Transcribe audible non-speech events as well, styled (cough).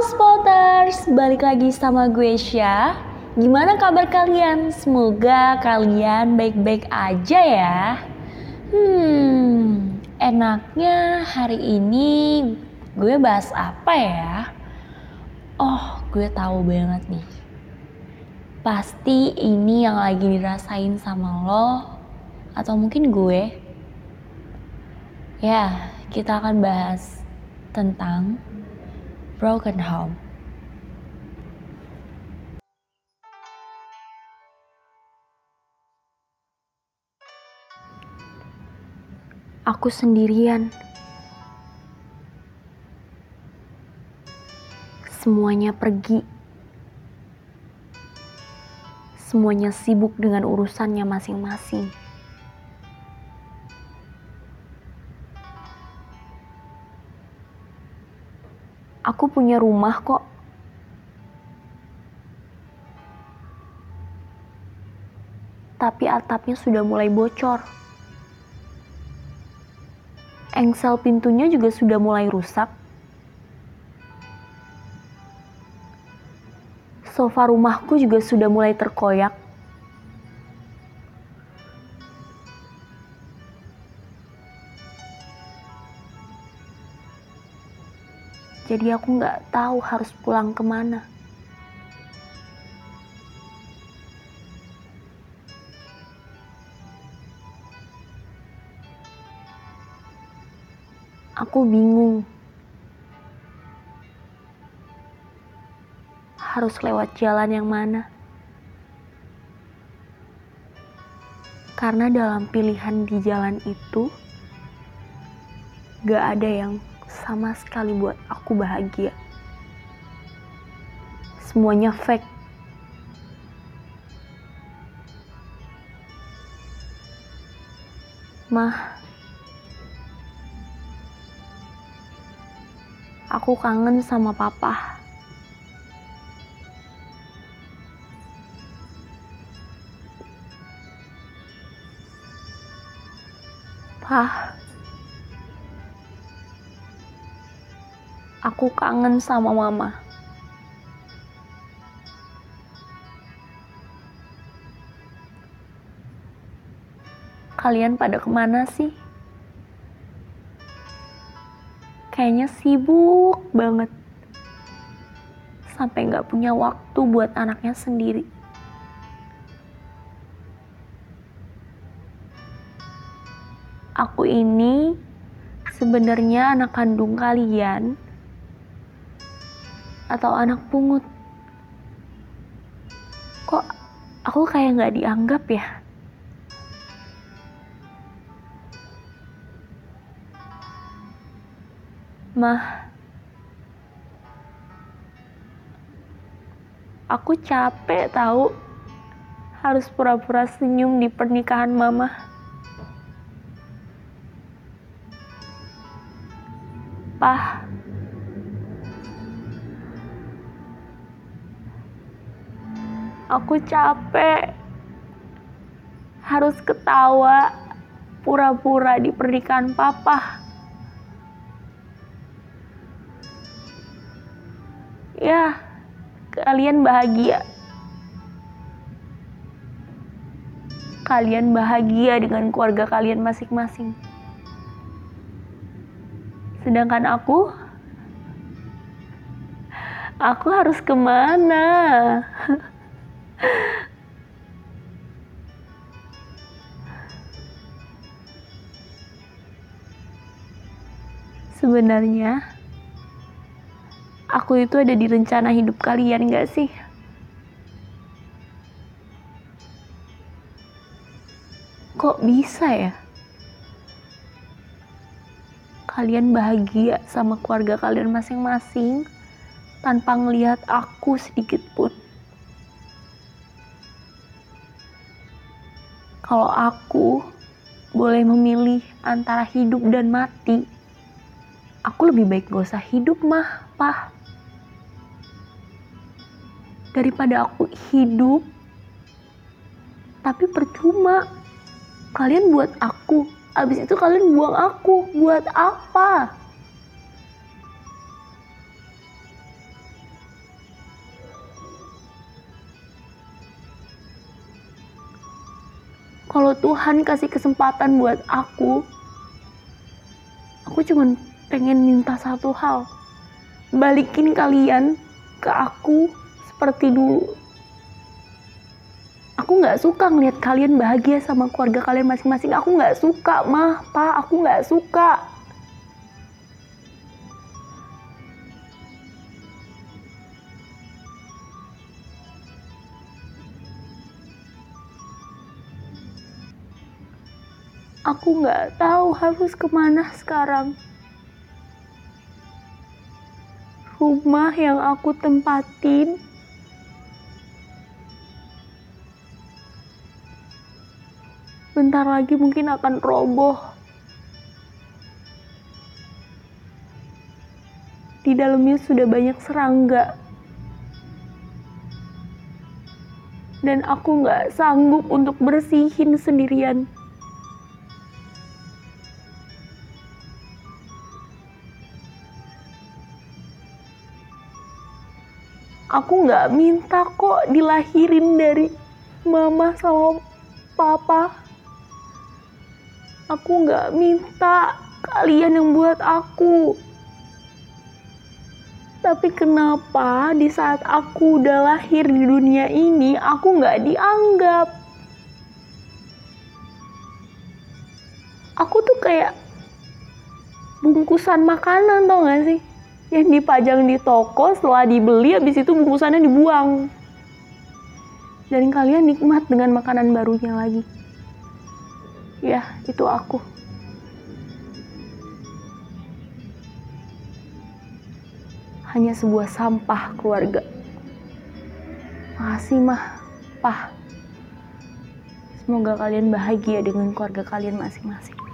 Spotters, balik lagi sama gue Syah. Gimana kabar kalian? Semoga kalian baik-baik aja ya. Hmm, enaknya hari ini gue bahas apa ya? Oh, gue tahu banget nih. Pasti ini yang lagi dirasain sama lo atau mungkin gue. Ya, kita akan bahas tentang broken home. Aku sendirian. Semuanya pergi. Semuanya sibuk dengan urusannya masing-masing. Aku punya rumah kok. Tapi atapnya sudah mulai bocor. Engsel pintunya juga sudah mulai rusak. Sofa rumahku juga sudah mulai terkoyak. Jadi aku nggak tahu harus pulang ke mana. Aku bingung. Harus lewat jalan yang mana? Karena dalam pilihan di jalan itu, gak ada yang sama sekali buat aku bahagia. Semuanya fake. Mah, aku kangen sama papa. Pah, aku kangen sama mama. Kalian pada ke mana sih? Kayaknya sibuk banget. Sampai nggak punya waktu buat anaknya sendiri. Aku ini sebenarnya anak kandung kalian atau anak pungut? Kok aku kayak nggak dianggap ya? Mah, aku capek tahu harus pura-pura senyum di pernikahan mama. Pah, aku capek harus ketawa pura-pura di pernikahan papa. Ya, kalian bahagia. Kalian bahagia dengan keluarga kalian masing-masing. Sedangkan aku, aku harus ke mana? (laughs) Sebenarnya, aku itu ada di rencana hidup kalian gak sih? Kok bisa ya? Kalian bahagia sama keluarga kalian masing-masing tanpa ngelihat aku sedikit pun. Kalau aku boleh memilih antara hidup dan mati, aku lebih baik gak usah hidup mah, pah. Daripada aku hidup, tapi percuma. Kalian buat aku, abis itu kalian buang aku, buat apa? Kalau Tuhan kasih kesempatan buat aku, aku cuman pengen minta satu hal. Balikin kalian ke aku seperti dulu. Aku nggak suka ngeliat kalian bahagia sama keluarga kalian masing-masing. Aku nggak suka, mah, pak. Aku nggak suka. Aku nggak tahu harus ke mana sekarang. Rumah yang aku tempatin bentar lagi mungkin akan roboh. Di dalamnya sudah banyak serangga. Dan aku nggak sanggup untuk bersihin sendirian. Aku nggak minta kok dilahirin dari mama sama papa. Aku nggak minta kalian yang buat aku. Tapi kenapa di saat aku udah lahir di dunia ini, aku nggak dianggap? Aku tuh kayak bungkusan makanan tau gak sih? Yang dipajang di toko setelah dibeli habis itu bungkusannya dibuang. Dan kalian nikmat dengan makanan barunya lagi. Ya, itu aku. Hanya sebuah sampah keluarga. Makasih mah, pah. Semoga kalian bahagia dengan keluarga kalian masing-masing.